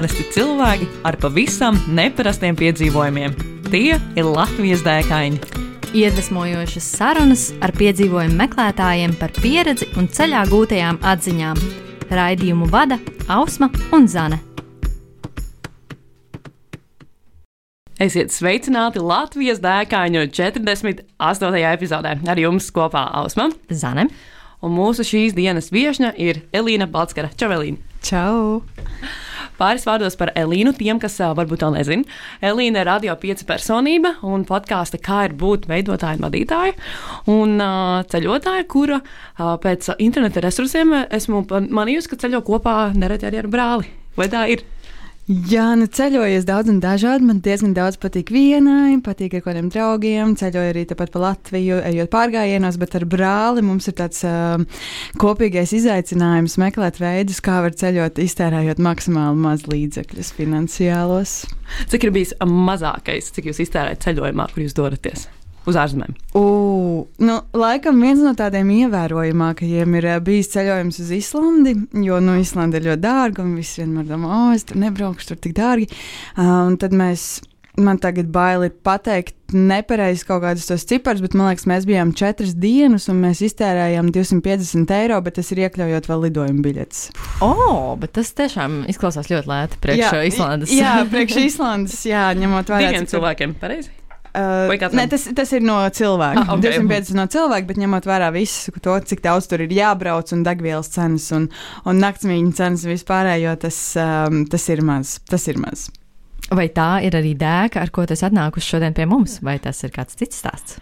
Parasti cilvēki ar pavisam neparastiem piedzīvojumiem. Tie ir Latvijas dēkaini. Iedvesmojošas sarunas ar piedzīvojumu meklētājiem par pieredzi un ceļā gūtajām atziņām. Raidījumu vada Ausma un Zane. Esiet sveicināti Latvijas dēkaņu 48. epizodē. Ar jums kopā Ausma Zane. Un mūsu šīs dienas viesne ir Elīna Balskara. Čau, Elīna! Čau! Pāris vārdos par Elīnu, tiem, kas varbūt vēl nezina. Elīna ir radio pieci personība un podkāsta, kā ir būt veidotāja un vadītāja. Un ceļotāja, kura pēc interneta resursiem esmu manījusi, ka ceļo kopā nereti arī ar brāli. Vai tā ir? Jā, nu ceļojies daudz un dažādi. Man diezgan daudz patīk vienai, patīk ar kādiem draugiem. Ceļoju arī tāpat pa Latviju, ejot pārgājienos, bet ar brāli mums ir tāds uh, kopīgais izaicinājums meklēt veidus, kā var ceļot, iztērējot maksimāli maz līdzekļus finansiālos. Cik ir bijis mazākais, cik jūs iztērējat ceļojumā, kur jūs dodaties? uz ārzemēm? Uh, nu, laikam viens no tādiem ievērojamākajiem ir bijis ceļojums uz Islandi, jo nu, Islanda ir ļoti dārga un visi vienmēr domā, o, es tur nebraukšu, tur tik dārgi. Uh, un tad mēs. Man tagad bail ir pateikt nepareizi kaut kādus tos ciparus, bet man liekas, mēs bijām četras dienas un mēs iztērējām 250 eiro, bet tas ir iekļaujot vēl lidojuma biļetes. O, oh, bet tas tiešām izklausās ļoti lēti priekš jā, Islandes. jā, priekš Islandes, jā, ņemot vērā. Diviem cilvēkiem, pareizi? Uh, ne, tas, tas ir no cilvēka. Ah, okay. 250 no cilvēka, bet ņemot vērā visu to, cik daudz tur ir jābrauc, un degvielas cenas un, un naktsmīņu cenas vispārējo, tas, um, tas ir maz. Tas ir maz. Vai tā ir arī dēka, ar ko tas atnākusi šodien pie mums, vai tas ir kāds cits stāsts?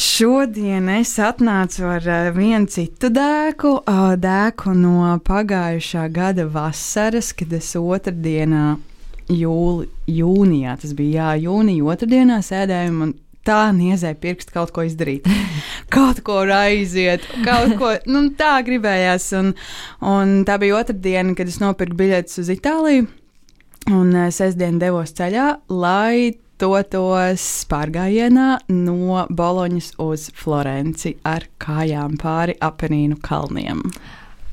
Šodien es atnācu ar uh, vienu citu dēku, uh, dēku no pagājušā gada vasaras, kad es otrdienā jūli, jūnijā, tas bija jā, jūnija otrdienā sēdējām un tā niezēja pirkstu kaut ko izdarīt. kaut ko aiziet, kaut ko nu, tā gribējās. Un, un tā bija otra diena, kad es nopirku biļetes uz Itāliju. Un uh, sestdien devos ceļā, lai dotos pārgājienā no Boloņas uz Florenci ar kājām pāri Apenīnu kalniem.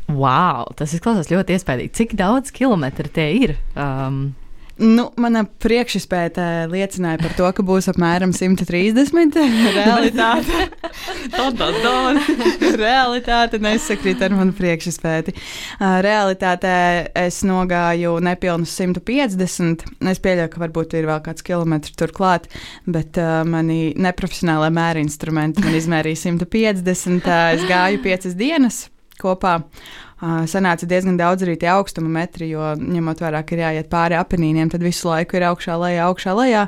Wow, tas izklausās ļoti iespaidīgi. Cik daudz kilometru tie ir? Um, Nu, mana priekšspēja liecināja par to, ka būs apmēram 130. Realitāte, Realitāte nesakrīt ar manu priekšspēju. Uh, realitātē es nogāju nepilnus 150. Es pieļauju, ka varbūt ir vēl kāds kilometrs turklāt, bet uh, mani neprofesionālā mēra instrumenti man izmērīja 150. Uh, es gāju piecas dienas kopā sanāca diezgan daudz arī tie augstuma metri, jo ņemot vērā, ka ir jāiet pāri apelīniem, tad visu laiku ir augšā, lejā, augšā, lejā.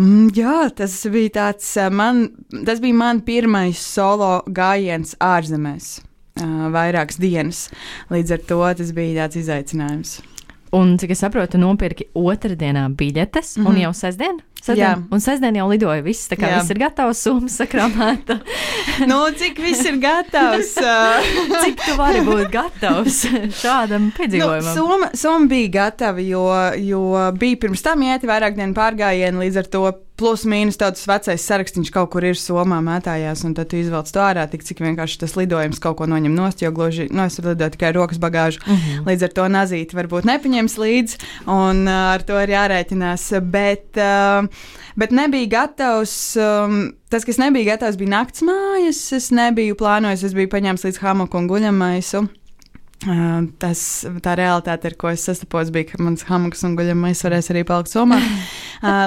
Mm, jā, tas bija tāds man, tas bija man pirmais solo gājiens ārzemēs. Vairākas dienas. Līdz ar to tas bija tāds izaicinājums. Un, cik es saprotu, nopirki otrdienā biļetes, mm -hmm. un mhm. jau sestdien? Sestdien. Un sestdien jau lidoja viss, tā kā Jā. viss ir gatavs, summa sakramēta. nu, cik viss ir gatavs? cik tu vari būt gatavs šādam piedzīvojumam? Nu, summa, summa bija gatava, jo, jo bija pirms tam ieti vairāk dienu pārgājienu, līdz ar to plus mīnus tāds vecais saraksts kaut kur ir somā mētājās, un tad tu izvelc to ārā, tik cik vienkārši tas lidojums kaut ko noņem nost, jo gluži, nu, es lidoju tikai rokas bagāžu, mm -hmm. līdz ar to nazīti varbūt nepaņems līdzi, un uh, ar to ir jārēķinās, bet, uh, bet nebija gatavs, um, tas, kas nebija gatavs, bija nakts mājas, es nebiju plānojis, es biju paņēmis līdz hamaku un guļamaisu. Tas, tā realitāte, ar ko es sastapos, bija, ka mans hamaks un guļamais varēs arī palikt somā.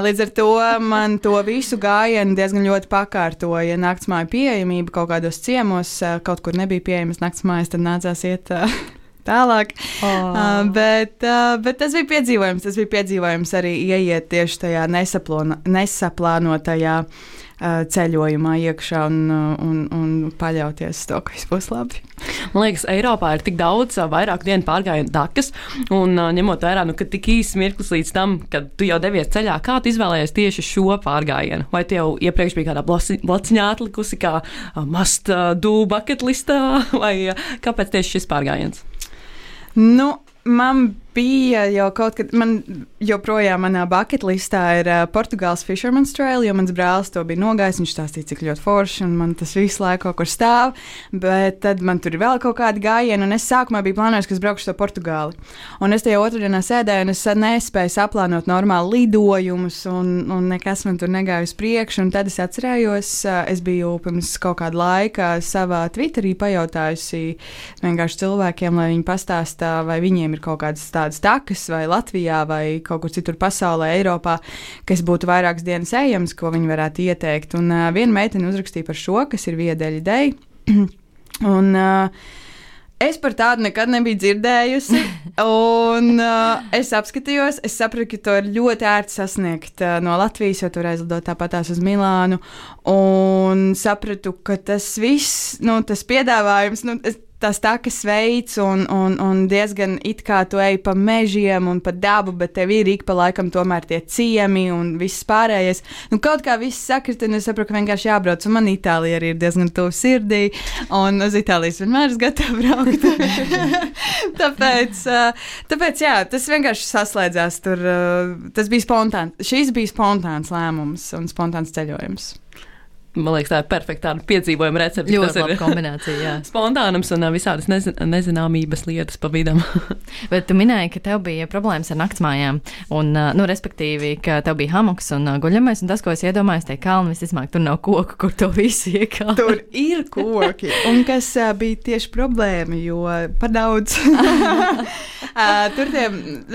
Līdz ar to man to visu gājienu diezgan ļoti pakārtoja naktsmāju pieejamība kaut kādos ciemos, kaut kur nebija pieejamas naktsmājas, tad nācās iet. Tālāk. Oh. Uh, bet, uh, bet tas bija piedzīvojums. Tas bija piedzīvojums arī ieiet tieši tajā nesaplānotajā uh, ceļojumā iekšā un, un, un paļauties uz to, ka viss būs labi. Man liekas, Eiropā ir tik daudz vairāk dienu pārgājienu dakas, un ņemot vērā, nu, ka tik īsts mirklis līdz tam, kad tu jau devies ceļā, kā tu izvēlējies tieši šo pārgājienu? Vai tev iepriekš bija kādā blociņā atlikusi, kā must do bucket listā, vai kāpēc tieši šis pārgājiens? Nu, man bija jau kaut kad, man joprojām manā bucket listā ir uh, Portugāles Fisherman's Trail, jo mans brālis to bija nogājis. Viņš stāstīja, cik ļoti forši, un man tas visu laiku kaut kur stāv. Bet tad man tur ir vēl kaut kādi gājieni, un es sākumā biju plānojis, ka es braukšu to Portugāli. Un es tajā otrdienā sēdēju, un es nespēju saplānot normāli lidojumus, un, un nekas man tur negāja uz priekšu. Un tad es atcerējos, uh, es biju pirms kaut kāda laika savā Twitterī pajautājusi vienkārši cilvēkiem, lai viņi pastāstā, vai viņiem ir kaut kādas tādas tādas takas, vai Latvijā, vai kaut kur citur pasaulē, Eiropā, kas būtu vairākas dienas ejams, ko viņi varētu ieteikt. Un uh, viena meitene uzrakstīja par šo, kas ir viedeļa ideja. un, uh, Es par tādu nekad nebiju dzirdējusi. Un, uh, es apskatījos, es sapratu, ka to ir ļoti ērti sasniegt uh, no Latvijas, jo tur aizlidot tāpatās uz Milānu. Un sapratu, ka tas viss, nu, tas piedāvājums, nu, es, tas takas veids, un, un, un diezgan it kā tu ej pa mežiem un pa dabu, bet tev ir ik pa laikam tomēr tie ciemi un viss pārējais. Nu, kaut kā viss sakrit, un es saprotu, ka vienkārši jābrauc. Un man Itālija arī ir diezgan tuvu sirdī, un uz Itālijas vienmēr esmu gatava braukt. tāpēc, tāpēc, jā, tas vienkārši saslēdzās tur. Tas bija spontāns. Šis bija spontāns lēmums un spontāns ceļojums. Man liekas, tā ir perfekta piedzīvojuma recepte. Ļoti laba kombinācija. Jā. Spontānums un visādas nezin nezināmības lietas pa vidam. Bet tu minēji, ka tev bija problēmas ar naktsmājām, un, nu, respektīvi, ka tev bija hamoks un guļamais, un tas, ko es iedomājos, tie kalni visticamāk, tur nav koku, kur to visu iekāpt. Tur ir koki, un kas uh, bija tieši problēma, jo par daudz. uh, tur tie,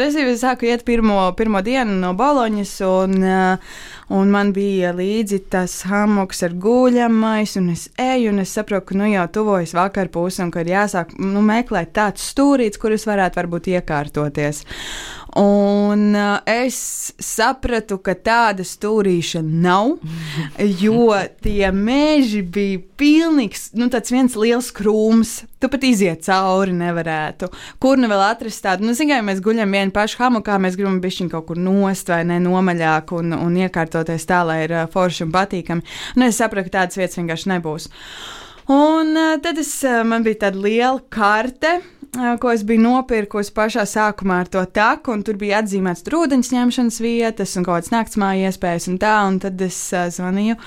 es sāku iet pirmo, pirmo dienu no Boloņas, un, uh, un man bija līdzi tas hamoks ar guļamais, un es eju, un es saprotu, ka nu jau tuvojas vakarpūs, un ka ir jāsāk nu, meklēt tāds stūrīts, kur es varētu varbūt iekārtoties. Un uh, es sapratu, ka tāda stūrīša nav, jo tie meži bija pilnīgs, nu, tāds viens liels krūms. Tu pat iziet cauri nevarētu. Kur nu vēl atrast tādu, nu, zinām, mēs guļam vienu pašu hamokā, mēs gribam bišķiņu kaut kur nost vai ne nomaļāk un, un iekārtoties tā, lai ir uh, forši un patīkami. Un es sapratu, ka tādas vietas vienkārši nebūs. Un uh, tad es, uh, man bija tāda liela karte ko es biju nopirkusi pašā sākumā ar to taku, un tur bija atzīmēts ūdens ņemšanas vietas un kaut kādas naktsmāja iespējas un tā, un tad es zvanīju,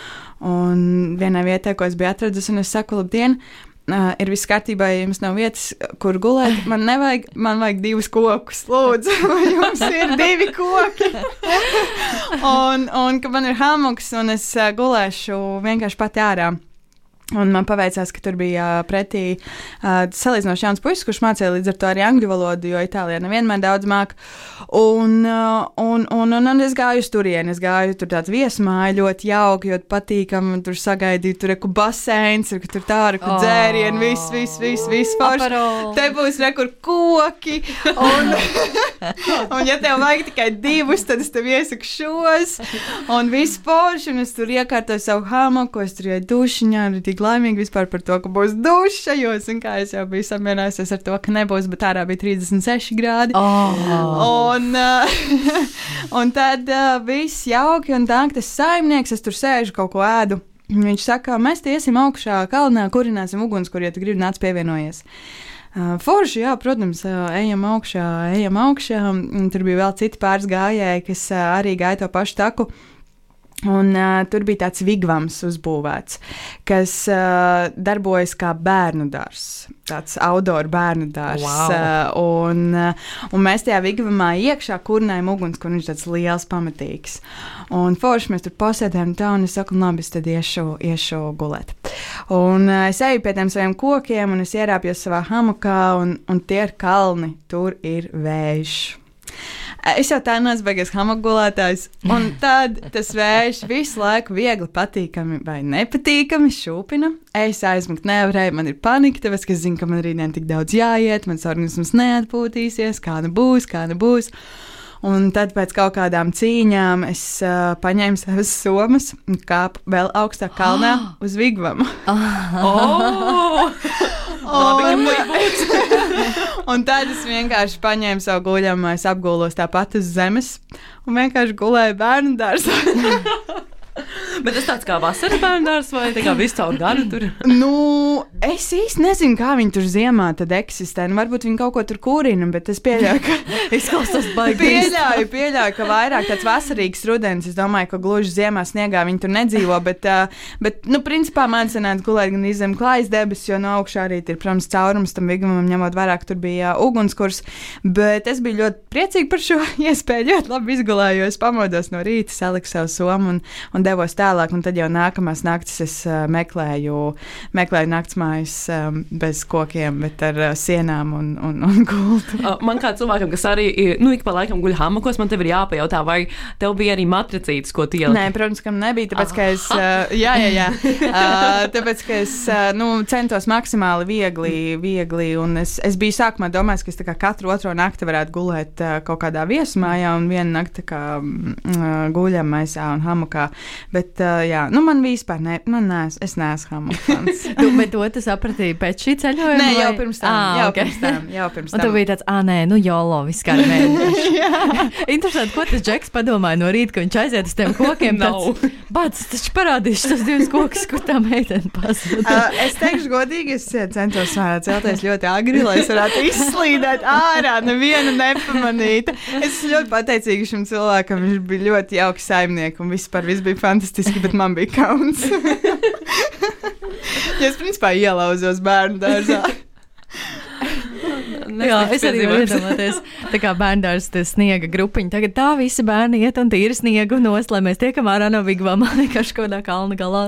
un vienai vietai, ko es biju atradusi, un es saku, labdien! Uh, ir viss kārtībā, ja jums nav vietas, kur gulēt. Man nevajag, man vajag divus kokus. Lūdzu, vai jums ir divi koki? un, un ka man ir hamuks, un es gulēšu vienkārši pat ārā. Un man paveicās, ka tur bija pretī uh, salīdzinoši jauns puisis, kurš mācīja līdz ar to arī angļu valodu, jo Itālijā nevienmēr daudz māca. Un, uh, un, un, un, un es gāju uz turieni, es gāju tur tāds viesmāja, ļoti jauki, ļoti patīkami. Tur sagaidīju, tur reku baseins, ir, tur tā reku oh. dzērienu, viss, viss, viss, viss forši. Te būs rekur koki. Un, un ja tev vajag tikai divus, tad es tev iesaku šos. Un viss forši, un es tur iekārtoju savu hamaku, es tur ienāku dušiņā tik laimīga vispār par to, ka būs duša. Jo, zin, kā es jau biju samierinājusies ar to, ka nebūs, bet ārā bija 36 grādi. Oh. Un, uh, un tad uh, viss jauki un tā, tas saimnieks, es tur sēžu kaut ko ēdu. Viņš saka, mēs iesim augšā kalnā, kurināsim ugunskura, ja tu gribi nāc pievienojies. Uh, forši, jā, protams, uh, ejam augšā, ejam augšā. Tur bija vēl citi pāris gājēji, kas uh, arī gāja to pašu taku. Uh, Un, uh, tur bija tāds vigvams uzbūvēts, kas uh, darbojas kā bērnu dārzs, tāds outdoor bērnu dārzs. Wow. Uh, un, uh, un mēs tajā vigvamā iekšā kurinājām uguns, kur viņš tāds liels, pamatīgs. Un forši mēs tur posēdējām tā, un es saku, labi, es tad iešu, iešu gulēt. Un uh, es eju pie tiem saviem kokiem, un es ierāpjos savā hamakā, un, un tie ir kalni, tur ir vējš. Es jau tā neesmu beigas hamagulētājs. Un tad tas vējš visu laiku viegli patīkami vai nepatīkami šūpina. Es aizmigt nevarēju, man ir panika, tāpēc, es zinu, ka man rītdien tik daudz jāiet, mans organisms neatpūtīsies, kā nu būs, kā nu būs. Un tad pēc kaut kādām cīņām es uh, paņēmu savas somas un kāpu vēl augstāk kalnā uz Vigvamu. oh! un, un tad es vienkārši paņēmu savu guļamo, es apgulos tāpat uz zemes un vienkārši gulēju bērnu dārzā. Bet tas tāds kā vasaras bērns vai tā kā visu caur gadu tur? nu, es īsti nezinu, kā viņi tur ziemā tad eksistē. Nu, varbūt viņi kaut ko tur kūrina, bet es pieļauju, ka. Izklausās baigi. pieļauju, pieļauju, ka vairāk tāds vasarīgs rudens. Es domāju, ka gluži ziemā sniegā viņi tur nedzīvo. Bet, uh, bet nu, principā man sanāca gulēt gan zem klājas debesis, jo no augšā arī ir, protams, caurums tam vigumam, ņemot vērā, ka tur bija uh, ugunskurs. Bet es biju ļoti priecīga par šo iespēju. Ļoti labi izgulējos, pamodos no rīta, saliku savu somu un, un devos tālāk. Un tad jau nākamās naktis es meklēju, meklēju naktsmājas bez kokiem, bet ar sienām un, un, un gultu. man kā cilvēkam, kas arī nu, ik pa laikam guļ hamakos, man te ir jāpajautā, vai tev bija arī matricītes, ko tu ieliki? Nē, protams, ka nebija. Tāpēc, ka es, jā, jā, jā. Tāpēc, ka es nu, centos maksimāli viegli, viegli un es, es biju sākumā domājis, ka es kā katru otro nakti varētu gulēt kaut kādā viesmājā un vienu nakti kā guļam maisā un hamakā. Bet, uh, jā, nu, man vispār ne, man nes, es neesmu hamakans. tu, bet to tu sapratīji pēc šī ceļojuma? Nē, jau pirms tam. Ah, jau okay. pirms tam, jau pirms Un tam. tu biji tāds, ah, nē, nu, jolo, kā mēģinājums. Interesanti, ko tas Džeks padomāja no rīta, ka viņš aiziet uz tiem kokiem. Nav. Bats, taču parādīšu tos divus kokus, kur tā meitene pazuda. Uh, es teikšu, godīgi, es centos uh, celties ļoti agri, lai es varētu izslīdēt ārā, nevienu nepamanīt. Es esmu ļoti pateicīga šim cilvēkam. Viņš bija ļoti jauks saimnieks un vispār viss bija fantastiski, bet man bija kauns. ja es principā ielauzos bērnu dārzā. Jā, es arī varu iedomāties, tā kā bērndārs tas sniega grupiņa. Tagad tā visi bērni iet un tīri sniegu nost, lai mēs tiekam ārā no vigvām, vienkārši kaut kādā kalna galā.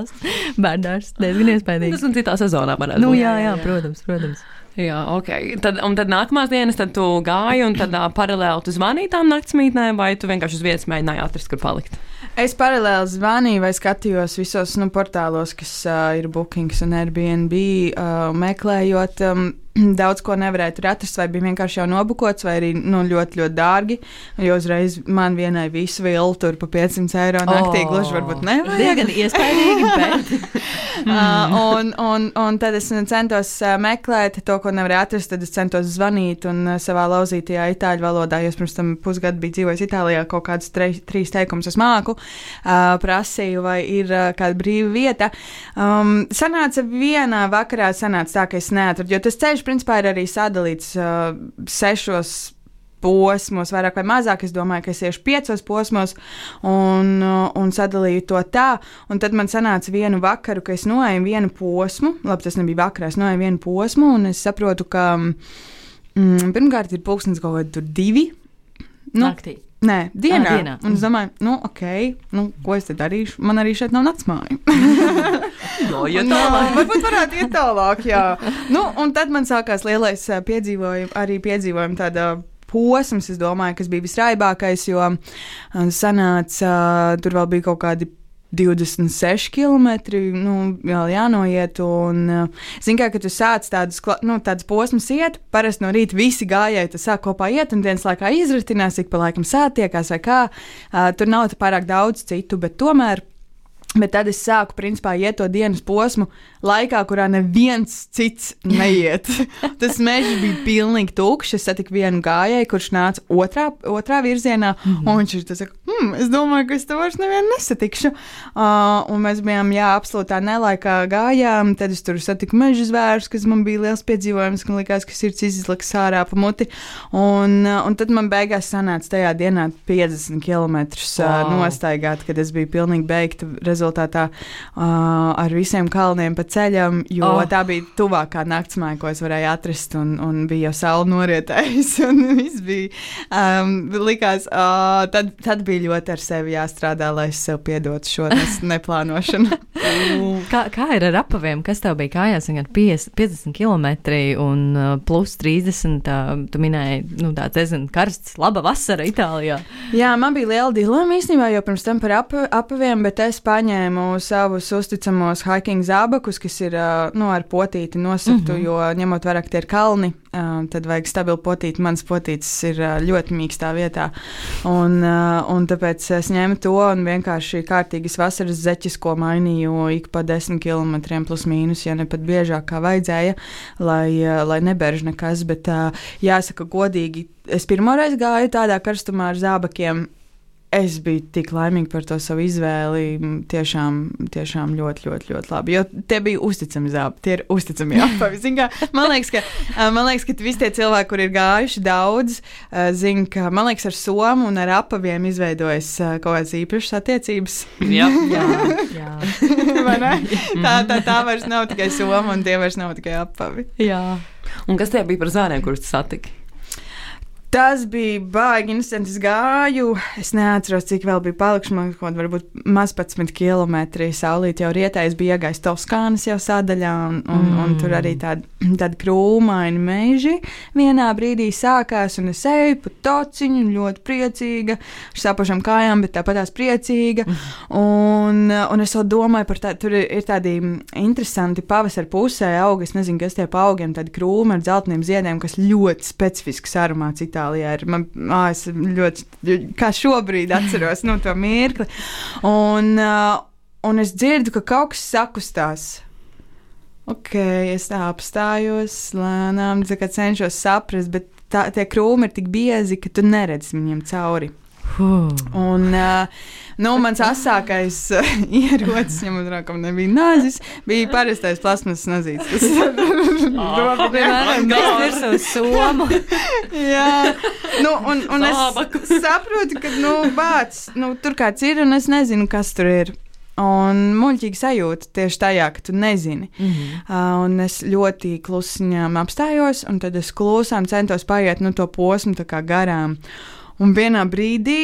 Bērndārs diezgan iespaidīgs. Tas un citā sezonā varētu Nu, būt. jā, jā, protams, protams. Jā, ok. Tad, un tad nākamās dienas, tad tu gāji un tad uh, paralēli tu zvanīji tām naktsmītnēm, vai tu vienkārši uz vietas mēģināji atrast, kur palikt? Es paralēli zvanīju vai skatījos visos nu, portālos, kas uh, ir Bookings un Airbnb, uh, meklējot. Um, Daudz ko nevarēju tur atrast, vai bija vienkārši jau nobukots, vai arī nu, ļoti, ļoti dārgi. Jo uzreiz man vienai visu vilnu tur pa 500 eiro naktī O. gluži varbūt nevar. Diezgan iespaidīgi, bet Uh, un, un, un tad es centos uh, meklēt to, ko nevarēju atrast. Tad es centos zvanīt un uh, savā lauzītajā itāļu valodā, jo es pirms tam pusgadu biju dzīvojis Itālijā, kaut kādus tre, trīs teikumus es māku. Uh, prasīju, vai ir uh, kāda brīva vieta. Um, sanāca vienā vakarā, sanāca tā, ka es neatradu, jo tas ceļš principā ir arī sadalīts uh, sešos posmos, vairāk vai mazāk. Es domāju, ka es iešu piecos posmos un, uh, un sadalīju to tā. Un tad man sanāca vienu vakaru, ka es noeju vienu posmu. Labi, tas nebija vakarā, es noeju vienu posmu, un es saprotu, ka mm, pirmkārt ir pulkstenis kaut kādi divi. Nu, naktī. Nē, dienā. Ā, dienā. Un es domāju, nu, ok, nu, ko es te darīšu? Man arī šeit nav naktsmāja. No, ja tā ā, varbūt varētu iet tālāk, jā. Nu, un tad man sākās lielais ā, piedzīvojums, arī piedzīvojums tāda. Posms, es domāju, kas bija visraibākais, jo ā, sanāca, tur vēl bija kaut kādi 26 km, nu, vēl jānoiet. Un, zināmā mērā, kad tu sāc tādus, nu, tādus posmus iet, parasti no rīta visi gājēji, tu sāk kopā iet, un dienas laikā izratinās, ik pa laikam sātiekās vai kā. Uh, tur nav pārāk daudz citu, bet tomēr. Bet tad es sāku, principā, iet to dienas posmu laikā, kurā neviens cits neiet. Tas mežs bija pilnīgi tukšs. Es satiku vienu gājēju, kurš nāca otrā, otrā virzienā, mm -hmm. un viņš ir tas, hmm, es domāju, ka es to vairs nevienu nesatikšu. Uh, un mēs bijām, jā, absolūtā nelaikā gājām. Tad es tur satiku meža zvērus, kas man bija liels piedzīvojums, man likās, ka sirds izliks ārā pa muti. Un, uh, un tad man beigās sanāca tajā dienā 50 km uh, Wow. nostaigāt, kad es biju pilnīgi beigta rezultātā uh, ar visiem kalniem pa ceļam, jo oh. tā bija tuvākā naktsmāja, ko es varēju atrast, un, un bija jau saule norietējusi, un viss bija, um, likās, uh, tad, tad bija ļoti ar sevi jāstrādā, lai es sev piedotu šo neplānošanu. Kā, kā ir ar apaviem? Kas tev bija kājās? Gan 50, 50 km un uh, plus 30. Uh, tu minēji, nu, tāds diezgan karsts, laba vasara Itālijā. Jā, man bija liela dilema īstenībā jau pirms tam par ap, apaviem, bet es paņēmu savus uzticamos hiking zābakus, kas ir ā, nu, ar potīti nosaktu, mm -hmm. jo ņemot vērā, ka tie ir kalni, ā, tad vajag stabilu potīti. Mans potītis ir ā, ļoti mīkstā vietā. Un, ā, un tāpēc es ņēmu to un vienkārši kārtīgas vasaras zeķis, ko mainīju ik pa desmit kilometriem plus mīnus, ja ne pat biežāk kā vajadzēja, lai, ā, lai neberž nekas. Bet ā, jāsaka godīgi, es pirmoreiz gāju tādā karstumā ar zābakiem. Es biju tik laimīga par to savu izvēli. Tiešām, tiešām ļoti, ļoti, ļoti labi. Jo tie bija uzticami zābaki. Tie ir uzticami apavi. Man liekas, ka, man liekas, ka visi tie cilvēki, kur ir gājuši daudz, zina, ka man liekas, ar somu un ar apaviem izveidojas kaut kādas īpašas attiecības. Jā, Jā, jā. Vai ne? tā, tā, tā vairs nav tikai soma, un tie vairs nav tikai apavi. jā. Un kas tie bija par zāriem, kurus tu satiki? Tas bija baigi interesanti. Es gāju, es neatceros, cik vēl bija palikuši. Man kaut kāda varbūt maz 11 km saulīt jau rietā. Es biju iegājis Toskānas jau sadaļā, un, un, mm. un tur arī tādi, tādi krūmaini meži vienā brīdī sākās, un es eju pa tociņu, ļoti priecīga, ar sapašām kājām, bet tāpat tās priecīga. Un, un es vēl domāju par tādu, tur ir, tādi interesanti pavasara pusē augi, es nezinu, kas tie pa augiem, tādi krūmi ar zeltainiem ziediem, kas ļoti specifisks aromāts Itālijā ir. Man, ā, es ļoti, kā šobrīd atceros nu, to mirkli. Un, un es dzirdu, ka kaut kas sakustās. Ok, es tā apstājos, lēnām cenšos saprast, bet tā, tie krūmi ir tik biezi, ka tu neredzi viņiem cauri. Un, uh, nu, mans asākais uh, ierocis, ka man nebija nāzis, bija parastais plasmas nazīts. Tas Piemēram, mēs virsū somu. Jā, nu, un, un es saprotu, ka nu, bāc, nu, tur kāds ir, un es nezinu, kas tur ir. Un muļķīgi sajūta tieši tajā, ka tu nezini. Mm -hmm. Uh, un es ļoti klusiņām apstājos, un tad es klusām centos paiet nu, to posmu tā kā garām. Un vienā brīdī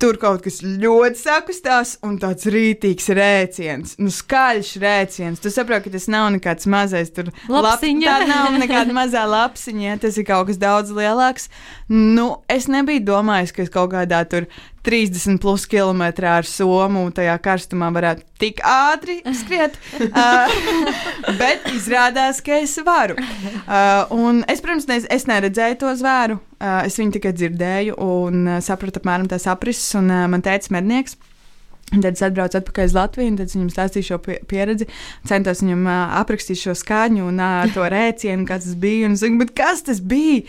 tur kaut kas ļoti sakustās, un tāds rītīgs rēciens, nu, skaļš rēciens. Tu saproti, ka tas nav nekāds mazais tur Lapsiņa. Lap, tā nav nekāda mazā lapsiņa, tas ir kaut kas daudz lielāks. Nu, es nebiju domājis, ka es kaut kādā tur 30 plus km ar somu tajā karstumā varētu tik ātri skriet. uh, bet izrādās, ka es varu. Uh, un es, protams, ne, es neredzēju to zvēru. Uh, es viņu tikai dzirdēju un uh, sapratu apmēram tās aprises. Un uh, man teica mednieks. Tad es atbraucu atpakaļ uz Latviju, un tad viņam stāstīju šo pie- pieredzi. Centos viņam uh, aprakstīt šo skaņu un uh, to rēcienu, kas tas bija. Un es saku, "Bet kas tas bija?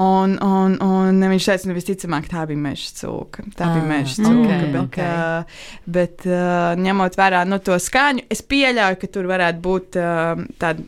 Un, un, un viņš teica, nu, visticamāk, tā bija meža cūka. Tā bija Ah, meža ok, cūka. bet, ok. uh, bet uh, ņemot vērā nu, to skaņu, es pieļauju, ka tur varētu būt uh, tāda.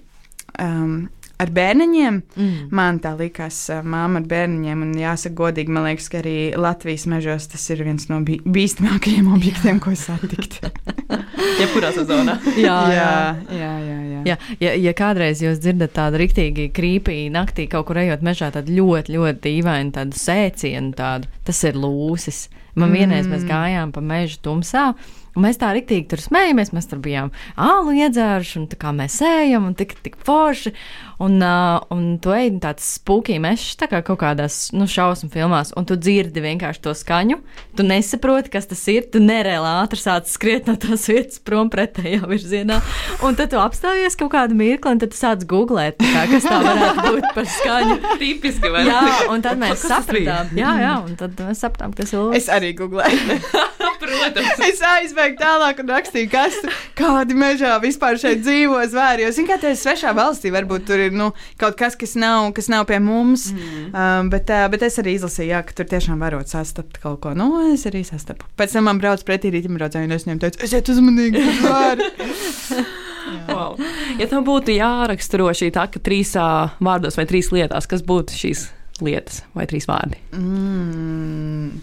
Um, Ar bērniņiem Mm. man tā likās, māma ar bērniņiem. Un jāsaka, godīgi, man liekas, ka arī Latvijas mežos tas ir viens no bī bīstamākajiem objektiem, ko satikt. Jebkurā sezonā. Jā, jā. jā, jā, jā, jā. Jā, ja, ja kādreiz jūs dzirdat tādu rīktīgi krīpī naktī kaut kur ejot mežā, tad ļoti, ļoti dīvaini tādu sēcienu, tādu, tas ir lūsis. Man mm. vienreiz mēs gājām pa mežu tumsā. Un mēs tā rīktīgi tur smējamies, mēs tur bijām ālu iedzēruši, un tā kā mēs ejam, un tik, tik forši. Un, uh, un tu ej tāds spūkī mežs, tā kā kaut kādās nu, šausmu filmās, un tu dzirdi vienkārši to skaņu. Tu nesaproti, kas tas ir. Tu nereāli ātri sāc skriet no tās vietas prom pretējā virzienā. Un tad tu apstājies kaut kādu mirkli, un tad tu sāc googlēt, tā kā, kas tā varētu būt par skaņu. Tipiski, vai Jā, un tad mēs sapratām, jā, jā, un tad mēs sapratām, kas ir Es arī googlēju. Protams. Es aizbēgu tālāk un rakstīju, kas tur kādi mežā vispār šeit dzīvo zvēri. Jo, zini, kā tas ir svešā valstī, varbūt tur ir nu, kaut kas, kas nav, kas nav pie mums. Mm. Um, bet, uh, bet es arī izlasīju, jā, ka tur tiešām varot sastapt kaut ko. Nu, es arī sastapu. Pēc tam man brauc pretī rītam braucēju, un es viņam teicu, esiet uzmanīgi. Wow. Ja tev būtu jāraksturo šī tā, ka trīs ā, vārdos vai trīs lietās, kas būtu šīs lietas vai trīs vārdi? Mm.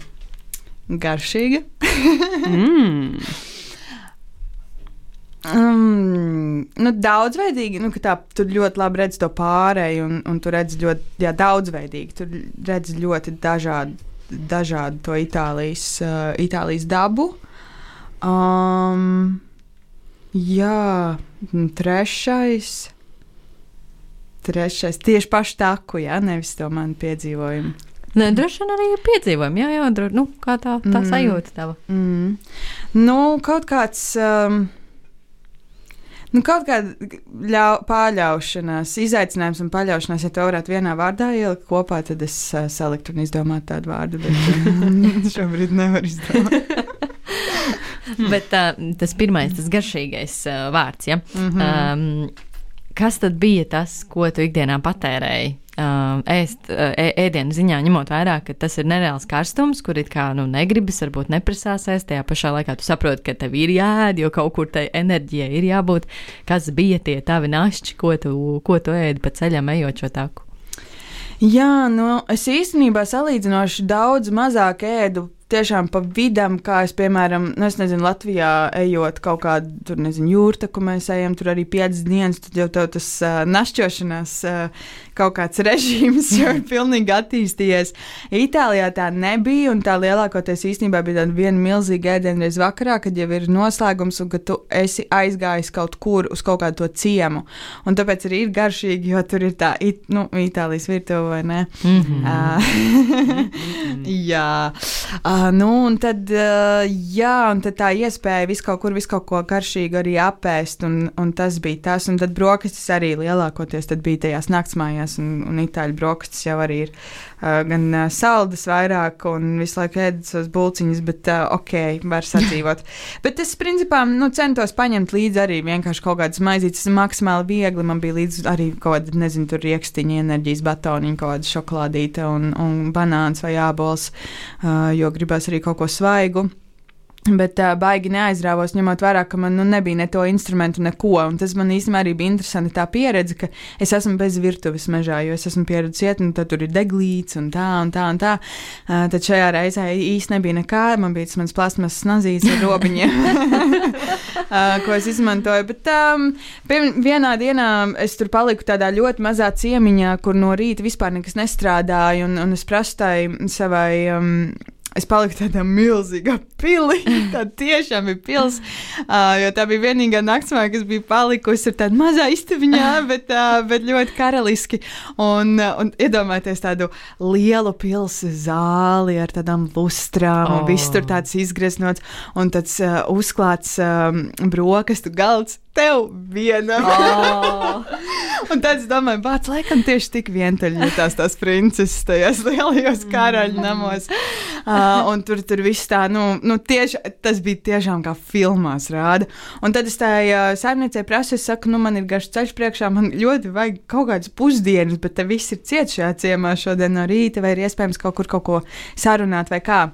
Garšīga. Mm. Um, nu, daudzveidīgi, nu, ka tā, tur ļoti labi redz to pārēju, un, un tur redz ļoti jā, daudzveidīgi. Tur redz ļoti dažādu, dažādu to Itālijas, uh, Itālijas dabu. Um, jā, trešais. Trešais, tieši pašu taku, jā, nevis to manu piedzīvojumu. Nē, droši vien arī piedzīvojumi. Jā, jā, dro, nu, kā tā, tā Mm. sajūta tava. Mm. Nu, kaut kāds. Um, Nu, kaut kāda ļau, pārļaušanās, izaicinājums un paļaušanās, ja to varētu vienā vārdā ielikt kopā, tad es uh, saliktu un izdomātu tādu vārdu. Bet uh, šobrīd nevaru izdomāt. Bet uh, tas pirmais, tas garšīgais uh, vārds, ja? Mhm. um, kas tad bija tas, ko tu ikdienā patērēji uh, ēst uh, ēdienu ziņā, ņemot vērā, ka tas ir nereāls karstums, kur it kā nu, negribas, varbūt neprasās ēst. Tajā pašā laikā tu saproti, ka tev ir jāēd, jo kaut kur tai enerģijai ir jābūt. Kas bija tie tavi našķi, ko tu, ko tu ēdi pa ceļam ejot šo taku? Jā, nu, es īstenībā salīdzinoši daudz mazāk ēdu tiešām pa vidam, kā es, piemēram, nu, es nezinu, Latvijā ejot kaut kādu, tur nezinu, jūrta, kur mēs ejam, tur arī piecas dienas, tad jau tev tas uh, našķošanās uh, kaut kāds režīms jau ir pilnīgi attīstījies. Itālijā tā nebija, un tā lielākoties īstenībā bija tāda viena milzīga ēdienreiz vakarā, kad jau ir noslēgums, un ka tu esi aizgājis kaut kur uz kaut kādu to ciemu. Un tāpēc arī ir garšīgi, jo tur ir tā, it, nu, Itālijas virtuve, vai ne? Mm -hmm. uh, jā. Uh, Uh, nu, un tad, uh, jā, un tad tā iespēja visu kaut kur, visu kaut ko garšīgu arī apēst, un, un tas bija tas. Un tad brokastis arī lielākoties bija tajās naktsmājās, un, un itāļu brokastis jau arī ir gan uh, saldas vairāk, un visu laiku ēdas tos bulciņus, bet uh, ok, var sadzīvot. bet es, principā, nu, centos paņemt līdzi arī vienkārši kaut kādas maizītes, maksimāli viegli. Man bija līdzi arī kaut kāda, nezinu, tur rīkstiņa, enerģijas batoniņa, kaut kāda šokolādīta un, un banāns vai ābols, jo gribēs arī kaut ko svaigu. Bet uh, baigi neaizrāvos, ņemot vērā, ka man nu, nebija ne to instrumentu, neko. Un tas man īstenībā arī bija interesanti tā pieredze, ka es esmu bez virtuves mežā, jo es esmu pieredzējis iet, un tur ir deglīts un tā un tā. Un tā. Uh, tad šajā reizē īstenībā nebija nekā. Man bija tas mans plasmas snazīts ar robiņiem, uh, ko es izmantoju. Bet um, vienā dienā es tur paliku tādā ļoti mazā ciemiņā, kur no rīta vispār nekas nestrādāja, un, un es prasu tai savai. Um, Es paliku tādā milzīgā pilī. Tā tiešām bija pils. Uh, jo tā bija vienīgā naktsmāja, kas bija palikusi ar tādu mazā istabiņā, bet, uh, bet ļoti karaliski. Un, uh, un iedomājieties tādu lielu pilsētu zāli ar tādām lustrām, oh. un viss tur tāds izgreznots, un tāds uh, uzklāts um, brokastu galds tev vienam. Oh. un tad es domāju, bāc, laikam tieši tik vientuļi jutās tās princeses tajos lielajos karaļu namos. Uh, un tur, tur viss tā, nu, nu tieši tas bija tiešām kā filmās rāda. Un tad es tā uh, saimniecei prasu, es saku, nu man ir garš ceļš priekšā, man ļoti vajag kaut kādas pusdienas, bet te viss ir ciet šajā ciemā šodien no rīta, vai ir iespējams kaut kur kaut ko sarunāt vai kā.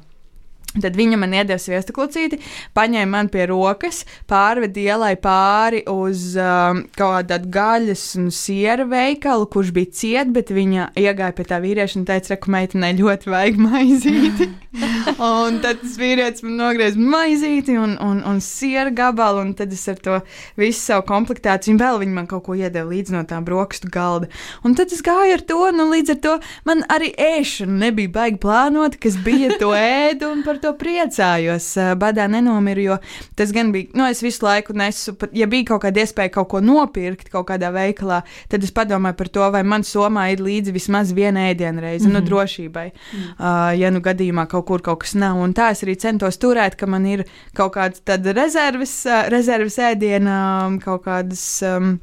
Tad viņa man iedeva sviestu klucīti, paņēma man pie rokas, pārveda ielai pāri uz um, kaut kādu gaļas un siera veikalu, kurš bija ciet, bet viņa iegāja pie tā vīrieša un teica, ka meitenei ļoti vajag maizīti. un tad tas vīrietis man nogriez maizīti un, un, un siera gabalu, un tad es ar to visu savu komplektāciju, un vēl viņa man kaut ko iedeva līdz no tā brokstu galda. Un tad es gāju ar to, nu līdz ar to man arī ēšana nebija baigi plānota, kas bija to ēdu un par to to priecājos. Badā nenomiru, jo tas gan bija, nu, es visu laiku nesu, ja bija kaut kāda iespēja kaut ko nopirkt kaut kādā veikalā, tad es padomāju par to, vai man somā ir līdzi vismaz viena ēdienreize, mm -hmm. nu, mhm. drošībai. Mm -hmm. uh, ja nu gadījumā kaut kur kaut kas nav. Un tā es arī centos turēt, ka man ir kaut kāda tāda rezerves, uh, rezerves ēdiena, um, kaut kādas um,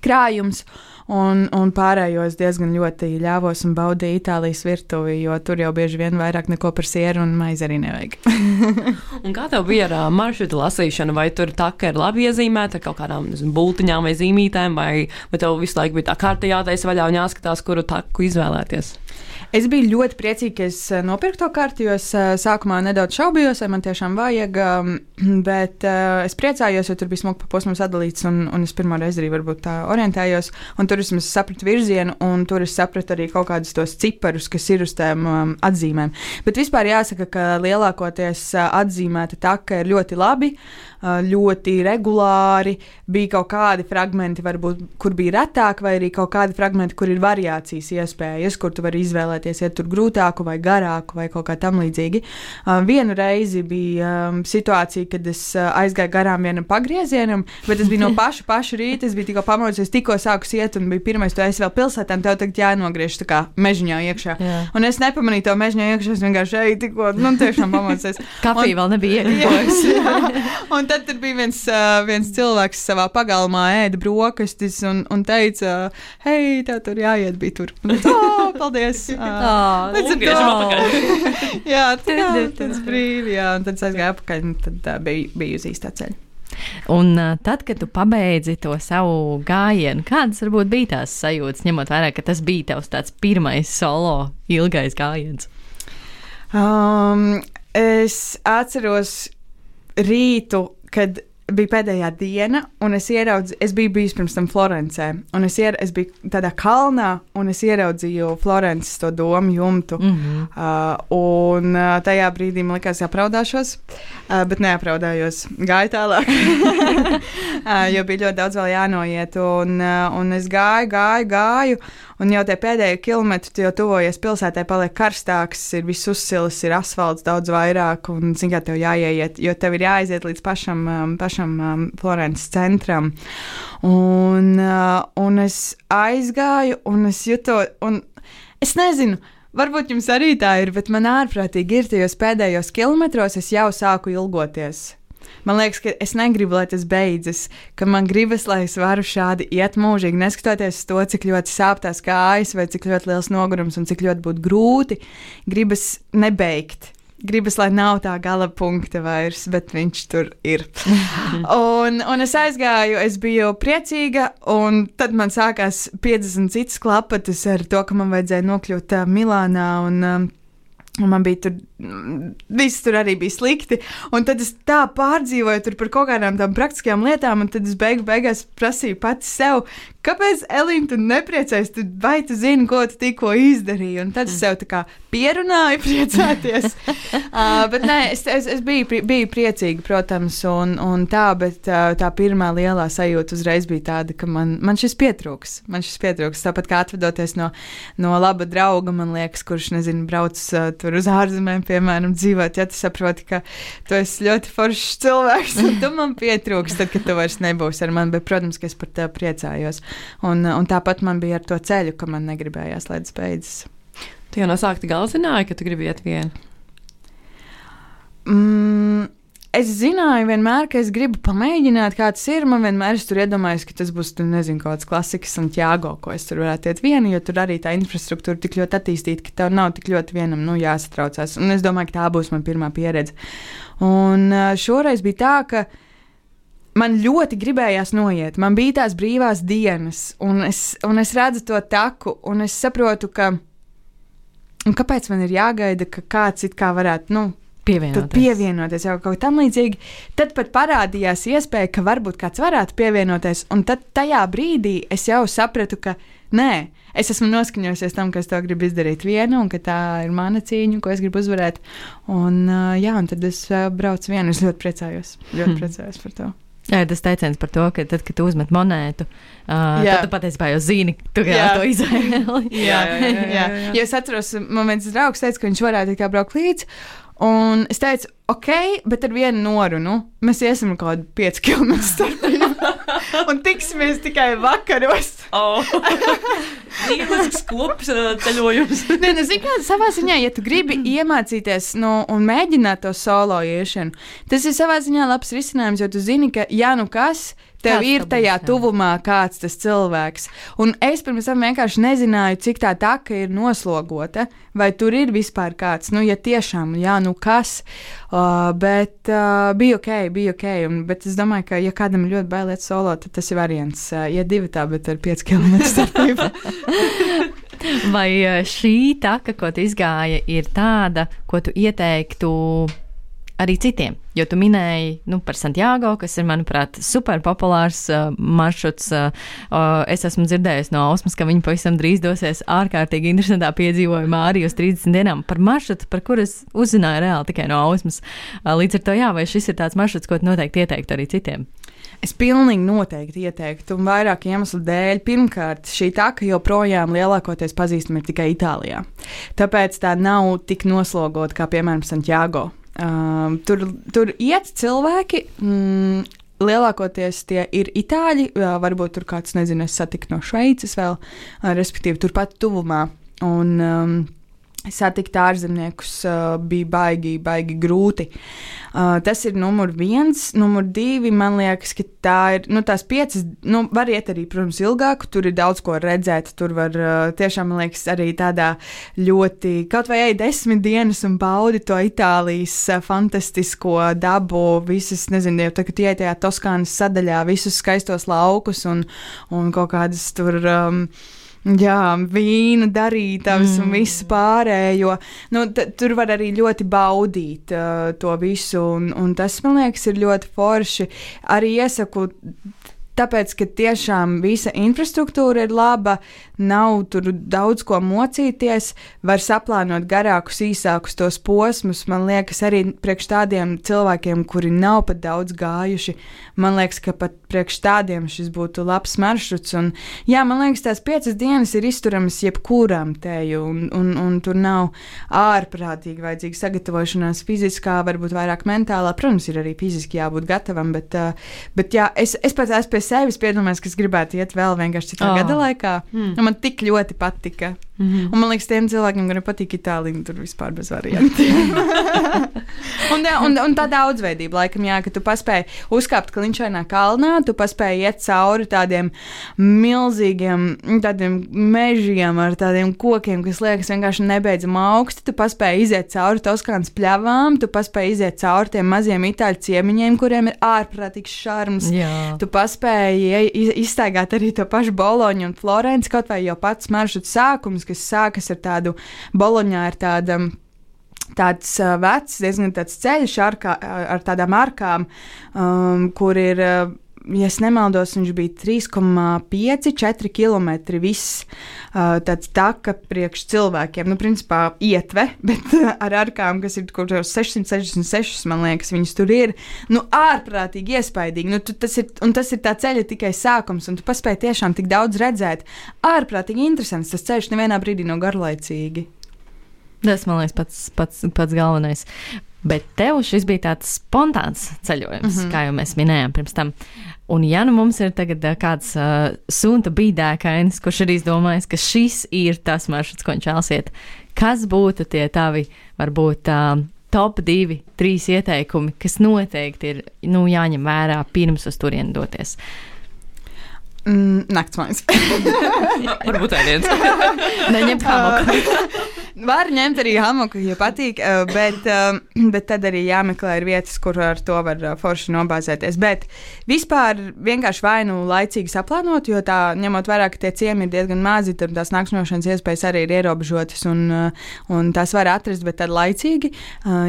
krājums. Uh, un, un pārējo es diezgan ļoti ļāvos un baudīju Itālijas virtuvi, jo tur jau bieži vien vairāk neko par sieru un maizi arī nevajag. un kā tev bija ar uh, maršrutu lasīšanu? Vai tur tā kā ir labi iezīmēta kaut kādām nezinu, bultiņām vai zīmītēm, vai, vai tev visu laiku bija tā kārta jātaisa vaļā un jāskatās, kuru taku izvēlēties? Es biju ļoti priecīga, ka es eh, nopirku to karti, jo es eh, sākumā nedaudz šaubījos, vai man tiešām vajag. Um, bet uh, es priecājos, jo tur bija smuki pa posmam sadalīts, un, un es pirmo reizi arī varbūt tā orientējos. Tur es sapratu virzienu, un tur es sapratu arī kaut kādus tos ciparus, kas ir uz tām um, atzīmēm. Bet vispār jāsaka, ka lielākoties atzīmēta taka ir ļoti labi. Uh, ļoti regulāri. Bija kaut kādi fragmenti, varbūt, kur bija retāk, vai arī kaut kādi fragmenti, kur ir variācijas iespējas, kur tu vari izvēlēties, ja tur grūtāku vai garāku vai kaut kā tam līdzīgi. Vienu reizi bija situācija, kad es aizgāju garām vienam pagriezienam, bet tas bija no paša, paša rīta. Es biju tikko pamodies, tikko sāku iet, un bija pirmais, tu esi vēl pilsētā, un tev tagad jānogriež tā kā mežņā iekšā. Jā. Un es nepamanīju to mežņā iekšā, es vienkārši eju tikko, nu, tiešām pamodies. Kafija vēl nebija iekļuvusi. un tad tur bija viens, viens cilvēks savā pagalmā ēda brokastis un, un teica, hei, tev tur jāiet, bija tur. Un, oh, paldies! Uh, jā, tā, jā, tas brīvi, jā, un tad es aizgāju apakaļ, un tad bija, bija uz īstā ceļa. Un tad, kad tu pabeidzi to savu gājienu, kādas varbūt bija tās sajūtas, ņemot vērā, ka tas bija tavs tāds pirmais solo ilgais gājiens? Um, es atceros rītu, kad bija pēdējā diena, un es ieraudzīju, es biju bijis pirms tam Florencē, un es, ier, es biju tādā kalnā, un es ieraudzīju Florences to domu jumtu. Mm -hmm. uh, un uh, tajā brīdī man likās, jāpraudāšos, uh, bet neapraudājos. Gāju tālāk, uh, jo bija ļoti daudz vēl jānoiet, un, uh, un es gāju, gāju, gāju. Un jau tie pēdējie kilometri, tu jau tuvojies pilsētai, paliek karstāks, ir viss uzsilis, ir asfalts daudz vairāk, un zini, kā tev jāieiet, jo tev ir jāaiziet līdz pašam, um, pašam um, Florences centram. Un, uh, un es aizgāju, un es jutu, un es nezinu. Varbūt jums arī tā ir, bet man ārprātīgi ir tajos pēdējos kilometros, es jau sāku ilgoties. Man liekas, ka es negribu, lai tas beidzas, ka man gribas, lai es varu šādi iet mūžīgi, neskatoties uz to, cik ļoti sāp tās kājas, vai cik ļoti liels nogurums un cik ļoti būtu grūti. Gribas nebeigt gribas, lai nav tā gala punkta vairs, bet viņš tur ir. un, un es aizgāju, es biju priecīga, un tad man sākās 50 citas klapatas ar to, ka man vajadzēja nokļūt Milānā. Un, um, Un man bija tur, viss tur arī bija slikti. Un tad es tā pārdzīvoju par kaut kādām tādām praktiskām lietām, un tad es beigu, beigās prasīju pats sev, kāpēc Elīna, tu nepriecājies, tu, vai tu zini, ko tu tikko izdarīji? Un tad es sev tā kā pierunāju, priecāties. uh, bet nē, es, es, es biju, biju priecīga, protams, un, un tā, bet uh, tā pirmā lielā sajūta uzreiz bija tāda, ka man, man šis pietrūks. Man šis pietrūks. Tāpat kā atvadoties no, no laba drauga, man liekas, kurš, nezinu, brauc uh, tur uz ārzemēm, piemēram, dzīvot, ja tu saproti, ka tu esi ļoti foršs cilvēks, un tu man pietrūks, tad, kad tu vairs nebūsi ar mani, bet, protams, ka es par tevi priecājos. Un, un tāpat man bija ar to ceļu, ka man negribējās, tas beidzas. Tu jau no sākta gala zināji, ka tu gribi iet vienu. Mm, es zināju, vienmēr, ka es gribu pamēģināt, kā tas ir. Man vienmēr ir iedomājies, ka tas būs, nezinu, kaut kāds klasikas un ķēgo, ko es tur varētu iet vienu, jo tur arī tā infrastruktūra tik ļoti attīstīta, ka tev nav tik ļoti vienam nu, jāsatraucās. Un es domāju, ka tā būs mana pirmā pieredze. Un šoreiz bija tā, ka man ļoti gribējās noiet. Man bija tās brīvās dienas, un es, un es redzu to taku, un es saprotu, ka. Kāpēc man ir jāgaida, ka kāds it kā varētu, nu, pievienoties. pievienoties jau kaut kam līdzīgi. Tad pat parādījās iespēja, ka varbūt kāds varētu pievienoties, un tad tajā brīdī es jau sapratu, ka nē, es esmu noskaņojusies tam, ka es to gribu izdarīt vienu, un ka tā ir mana cīņa, ko es gribu uzvarēt. Un, jā, un tad es braucu vienu, es ļoti priecājos, ļoti hmm. priecājos par to. Jā, tas teiciens par to, ka tad, kad uzmet monētu, uh, jā. tad tu patiesībā jau zini, tu jā. to izvēli. jā, jā, jā, jā, jā. Jo es atceros, man viens draugs teica, ka viņš varētu kā braukt līdzi. Un es teicu, ok, bet ar vienu norunu. Mēs iesim kaut kādu 5 km starpību. un tiksimies tikai vakaros. oh. Lielisks kops ceļojums. Nē, nu, zini, kā savā ziņā, ja tu gribi iemācīties nu, un mēģināt to solo iešanu, tas ir savā ziņā labs risinājums, jo tu zini, ka, ja nu kas, tev kāds ir tajā būs, tuvumā kāds tas cilvēks. Un es pirms tam vienkārši nezināju, cik tā taka ir noslogota, vai tur ir vispār kāds, nu, ja tiešām, jā, nu kas. Uh, bet uh, bija ok, bija ok. Un, bet es domāju, ka, ja kādam ir ļoti bailiet solo, tad tas ir variants. Uh, ja divi tā, bet ar 5 km starpību. vai uh, šī taka, ko tu izgāja, ir tāda, ko tu ieteiktu? Arī citiem. Jo tu minēji nu, par Santiago, kas ir, manuprāt, super populārs uh, maršruts. Uh, uh, es esmu dzirdējis no Ausmas, ka viņi pavisam drīz dosies ārkārtīgi interesantā piedzīvojumā arī uz 30 dienām par maršrutu, par kuru es uzzināju reāli tikai no Ausmas. Uh, līdz ar to, jā, vai šis ir tāds maršruts, ko noteikti ieteiktu arī citiem? Es pilnīgi noteikti ieteiktu, un vairāk iemeslu dēļ. Pirmkārt, šī taka joprojām lielākoties pazīstama tikai Itālijā. Tāpēc tā nav tik noslogota kā, piemēram, Santiago. Um, tur, tur iet cilvēki. Mm, Lielākoties tie ir itāļi, varbūt tur kāds, nezinu, es satiku no Šveices vēl, respektīvi, turpat tuvumā. Un, um, Satikt ārzemniekus uh, bija baigi, baigi grūti. Uh, tas ir numur viens. Numur divi, man liekas, ka tā ir. Nu, tās piecas, nu, var iet arī, protams, ilgāk. Tur ir daudz ko redzēt. Tur var uh, tiešām, man liekas, arī tādā ļoti, kaut vai ej desmit dienas un baudi to Itālijas uh, fantastisko dabu, visas, nezinu, jau tagad iet tajā Toskānas sadaļā, visus skaistos laukus un, un kaut kādas tur. Um, Jā, vīna darītavas mm. un visu pārējo. Nu, tur var arī ļoti baudīt uh, to visu, un, un tas, man liekas, ir ļoti forši. Arī iesaku Tāpēc, ka tiešām visa infrastruktūra ir laba, nav tur daudz ko mocīties, var saplānot garākus, īsākus tos posmus. Man liekas, arī priekš tādiem cilvēkiem, kuri nav pat daudz gājuši, man liekas, ka pat priekš tādiem šis būtu labs maršruts. Un, jā, man liekas, tās piecas dienas ir izturamas jebkuram teju, un, un, un tur nav ārprātīgi vajadzīga sagatavošanās fiziskā, varbūt vairāk mentālā. Protams, ir arī fiziski jābūt gatavam, bet, bet jā, es, es pats esmu pie sevis piedomājis, ka es gribētu iet vēl vienkārši citā oh. gada laikā. Mm. Man tik ļoti patika. Mm -hmm. Un man liekas, tiem cilvēkiem, kuriem patīk Itālija, tur vispār bez variantiem. un, jā, un, un tā daudzveidība, laikam, jā, ka tu paspēji uzkāpt kliņšainā kalnā, tu paspēji iet cauri tādiem milzīgiem tādiem mežiem ar tādiem kokiem, kas liekas vienkārši nebeidzami augsti. Tu paspēji iziet cauri Toskānas pļavām, tu paspēji iziet cauri tiem maziem itāļu ciemiņiem, kuriem ir ārprātīgs šarms. Jā. Tu paspēji izstaigāt arī to pašu Boloņu un Florenci, kaut vai jau pats maršruts sākums kas sākas ar tādu boloņā, ir tāda tāds vecs, diezgan tāds ceļš ar, kā, ar tādām arkām, um, kur ir. Uh, ja nemaldos, viņš bija 3,5, 4 km. Viss tāds taka priekš cilvēkiem. Nu, principā ietve, bet ar arkām, kas ir kaut kādos 666, man liekas, viņas tur ir. Nu, ārprātīgi iespaidīgi. Nu, tu, tas ir, un tas ir tā ceļa tikai sākums, un tu paspēji tiešām tik daudz redzēt. Ārprātīgi interesants tas ceļš nevienā brīdī nav garlaicīgi. Tas man liekas pats, pats, pats galvenais. Bet tev šis bija tāds spontāns ceļojums, mm -hmm. kā jau mēs minējām pirms tam. Un, ja nu mums ir tagad kāds uh, sunta bīdēkainis, kurš ir izdomājis, ka šis ir tas maršruts, ko viņš vēlas iet, kas būtu tie tavi, varbūt, uh, top divi, trīs ieteikumi, kas noteikti ir nu, jāņem vērā pirms uz turieni doties? Mm, Naktsmājas. Varbūt tā viens. Neņemt hamoku. Var ņemt arī hamoku, ja patīk, eh, bet, eh, bet tad arī jāmeklē vietas, kur ar to var eh, forši nobāzēties. Bet vispār vienkārši vai nu laicīgi saplānot, jo tā ņemot vērā, ka tie ciemi ir diezgan mazi, tad tās nakšņošanas iespējas arī ir ierobežotas un, un tās var atrast, bet tad laicīgi.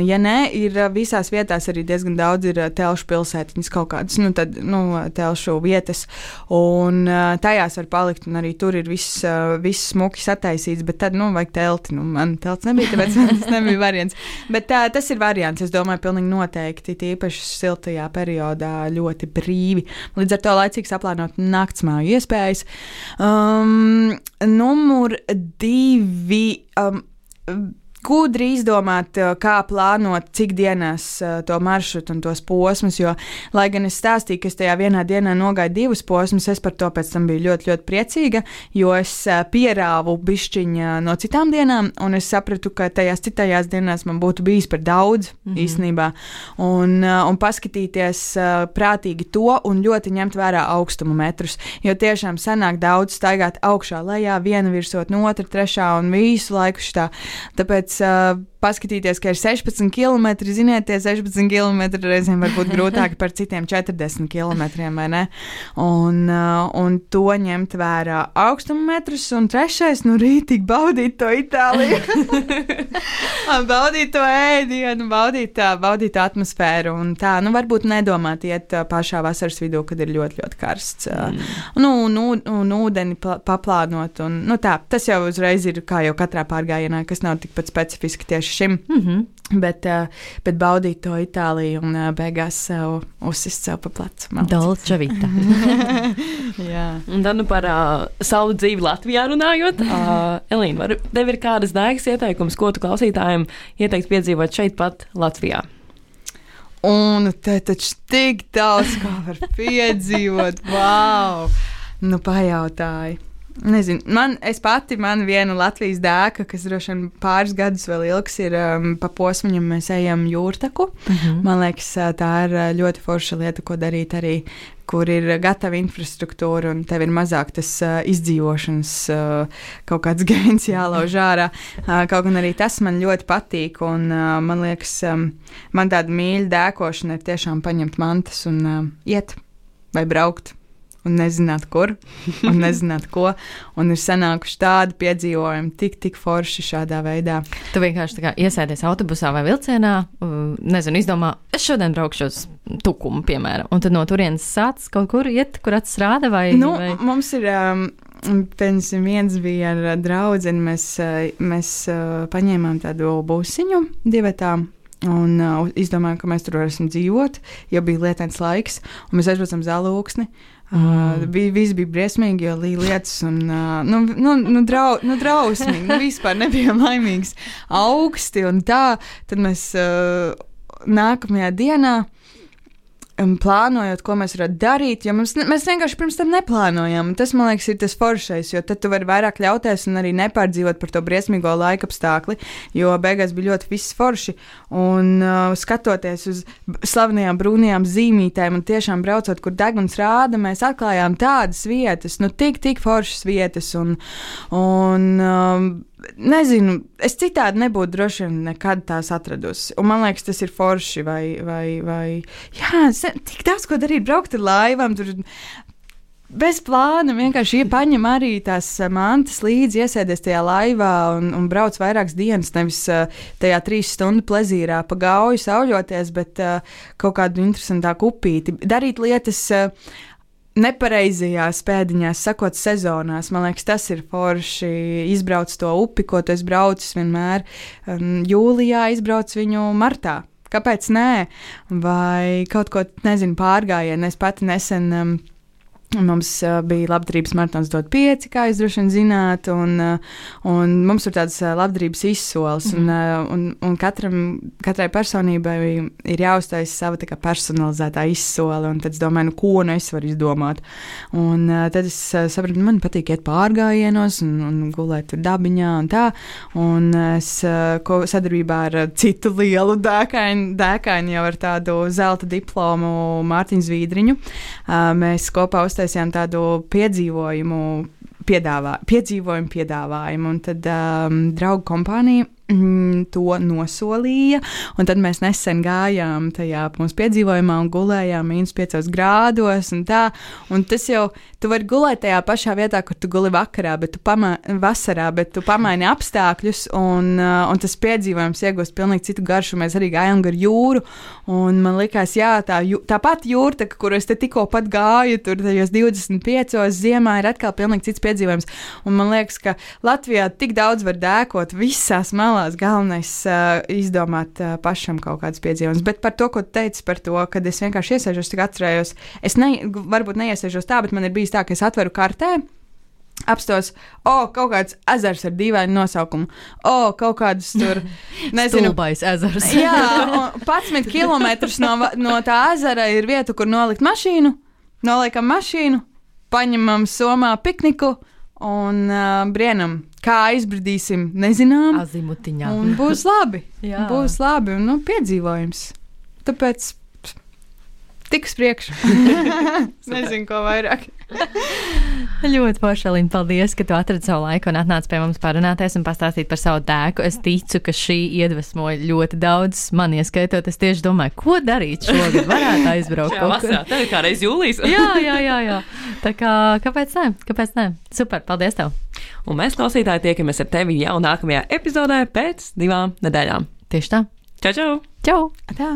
Ja nē, ir visās vietās arī diezgan daudz ir telšu pilsētiņas kaut kādas, nu tad, nu, telšu vietas. Un tajās var palikt, un arī tur ir viss, viss smuki sataisīts, bet tad, nu, vajag telti. Nu, man telts nebija, tāpēc tas nebija variants. Bet tā, tas ir variants, es domāju, pilnīgi noteikti, tīpaši siltajā periodā ļoti brīvi. Līdz ar to laicīgi saplānot naktsmāju iespējas. Um, numur divi. Um, gudri izdomāt, eh, kā plānot, cik dienās uh, to maršrutu un tos posmus. Jo, lai gan es stāstīju, ka es tajā vienā dienā nogāju divus posmus, es par to pēc tam biju ļoti, ļoti priecīga, jo es uh, pierāvu bišķiņu no citām dienām, un es sapratu, ka tajās citajās dienās man būtu bijis par daudz mm -hmm. īstenībā. Un, un paskatīties prātīgi to un ļoti ņemt vērā augstumu metrus. Jo tiešām sanāk daudz staigāt augšā, lejā, viena virsot no otra, trešā un visu laiku šitā. Tāpēc uh, paskatīties, ka ir 16 km. Ziniet, tie 16 km reizēm var būt grūtāki par citiem 40 km. Un, uh, un to ņemt vērā augstuma metrus, un trešais, nu, rītīgi baudīt to Itāliju. baudīt to ēdienu, baudīt, tā, baudīt atmosfēru. Un tā, nu, varbūt nedomāt iet pašā vasaras vidū, kad ir ļoti, ļoti karsts. Mm. Nu, un, un ūdeni paplānot. Un, nu, tā, tas jau uzreiz ir kā jau katrā pārgājienā, kas nav tikpat specifiski tieši šim. Mm -hmm. Bet, uh, bet baudīt to Itāliju un uh, beigās sev uzsist sev pa plecu. Dolce vita. Jā. Un tad nu par uh, savu dzīvi Latvijā runājot. Uh, Elīna, var, tev ir kādas daigas ieteikums, ko tu klausītājiem ieteikt piedzīvot šeit pat Latvijā? Un te taču tik daudz, kā var piedzīvot. Wow! Nu, pajautāji. Nezinu, man, es pati, man viena Latvijas dēka, kas droši vien pāris gadus vēl ilgs, ir um, pa posmam, mēs ejam jūrtaku. Uh -huh. Man liekas, tā ir ļoti forša lieta, ko darīt arī, kur ir gatava infrastruktūra un tev ir mazāk tas uh, izdzīvošanas uh, kaut kāds gēns jālauž ārā. Uh, kaut gan arī tas man ļoti patīk, un uh, man liekas, um, man tāda mīļa dēkošana ir tiešām paņemt mantas un uh, iet vai braukt un nezināt, kur un nezināt, ko. Un ir sanākuši tādi piedzīvojumi, tik, tik forši šādā veidā. Tu vienkārši iesēdies autobusā vai vilcienā, nezinu, izdomā, es šodien braukšu uz tukumu, piemēram, un tad no turienes sāc kaut kur iet, kur acis rāda vai. Nu, vai... Mums ir. Um, Pirms viens bija ar draugu, mēs, mēs uh, paņēmām tādu būsiņu divatām, Un uh, izdomājām, ka mēs tur varēsim dzīvot, jo bija lietains laiks, un mēs aizbraucam uz Zelūksni. Uh, bija, viss bija briesmīgi, jo līja lietas, un uh, nu, nu, nu, drau, nu, drausmīgi. Nu, vispār nebijām laimīgs, augsti un tā. Tad mēs uh, nākamajā dienā plānojot, ko mēs varētu darīt, jo mums, mēs vienkārši pirms tam neplānojām. Tas, man liekas, ir tas foršais, jo tad tu vari vairāk ļauties un arī nepārdzīvot par to briesmīgo laika apstākli, jo beigās bija ļoti viss forši. Un uh, skatoties uz slavenajām brūnajām zīmītēm un tiešām braucot, kur deguns rāda, mēs atklājām tādas vietas, nu tik, tik foršas vietas. Un, un, um, nezinu, es citādi nebūtu droši vien nekad tās atradusi. Un man liekas, tas ir forši. Vai, vai, vai, jā, tik daudz ko darīt, braukt ar laivām. Tur, Bez plāna vienkārši paņem arī tās eh, mantas līdzi, iesēdies tajā laivā un, un brauc vairākas dienas. Nevis uh, tajā trīs stundu plezīrā pa gauju sauļoties, bet uh, kaut kādu interesantāku upīti. Darīt lietas nepareizajās pēdiņās, sakot, sezonās. Man liekas, tas ir forši. Izbrauc to upi, ko tu esi braucis vienmēr. Jūlijā izbrauc viņu martā. Kāpēc nē? Vai kaut ko, nezinu, pārgājienu. Es pati nesen. Um, Mums uh, bija labdarības maratons dot pieci, kā jūs droši vien zināt, un, uh, un mums ir tāds uh, labdarības izsoles, mm -hmm. un, uh, un, un katram, katrai personībai ir jāuztais sava kā, personalizētā izsole, un tad es domāju, nu, ko nu es varu izdomāt. Un uh, tad es uh, sapratu, man patīk iet pārgājienos un, un gulēt tur dabiņā un tā, un es uh, sadarbībā ar citu lielu dēkainu, dēkainu jau ar tādu zelta diplomu Mārtiņu Zvīdriņu, uh, mēs kopā uz uztaisījām tādu piedzīvojumu, piedāvā, piedzīvojumu piedāvājumu, un tad um, draugu kompānija to nosolīja. Un tad mēs nesen gājām tajā mūsu piedzīvojumā un gulējām mīnus 5 grādos. Un tā, un tas jau, tu vari gulēt tajā pašā vietā, kur tu guli vakarā, bet tu pamaini vasarā, bet tu pamaini apstākļus, un, uh, un tas piedzīvojums iegūst pilnīgi citu garšu. Mēs arī gājām gar jūru, un man likās, jā, tā, jū, tā pati jūra, kur es tikko pat gāju, tur tajos 25. ziemā ir atkal pilnīgi cits piedzīvojums. Un man liekas, ka Latvijā tik daudz var dēkot visās malās malās galvenais uh, izdomāt uh, pašam kaut kādus piedzīvojumus. Bet par to, ko teicu par to, kad es vienkārši iesēžos, tik atcerējos, es ne, varbūt neiesēžos tā, bet man ir bijis tā, ka es atveru kartē. Apstos, o, oh, kaut kāds ezers ar dīvainu nosaukumu, o, oh, kaut kādas tur, nezinu, Stulbais ezers. jā, 11 km no, no tā ezera ir vieta, kur nolikt mašīnu, noliekam mašīnu, paņemam somā pikniku un uh, brienam kā aizbridīsim, nezinām. Azimutiņā. Un būs labi. būs labi un nu, piedzīvojums. Tāpēc tiks priekšā. Nezinu, ko vairāk. ļoti forši, Alīna. Paldies, ka tu atradi savu laiku un atnāci pie mums parunāties un pastāstīt par savu dēku. Es ticu, ka šī iedvesmoja ļoti daudz man ieskaitot. Es tieši domāju, ko darīt šogad. Varētu aizbraukt. Jā, vasarā. Tā ir kā reiz jūlijas. jā, jā, jā, jā. Tā kā, kāpēc ne? Kāpēc ne? Super, paldies tev! Un mēs, klausītāji, tiekamies ar tevi jau nākamajā epizodē pēc divām nedēļām. Tieši tā. Čau, čau! Čau! Tā.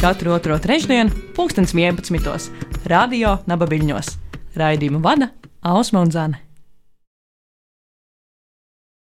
Katru otro trešdienu, pulkstens 11. Radio Nabaviļņos. Raidījumu vada Ausma un Zana.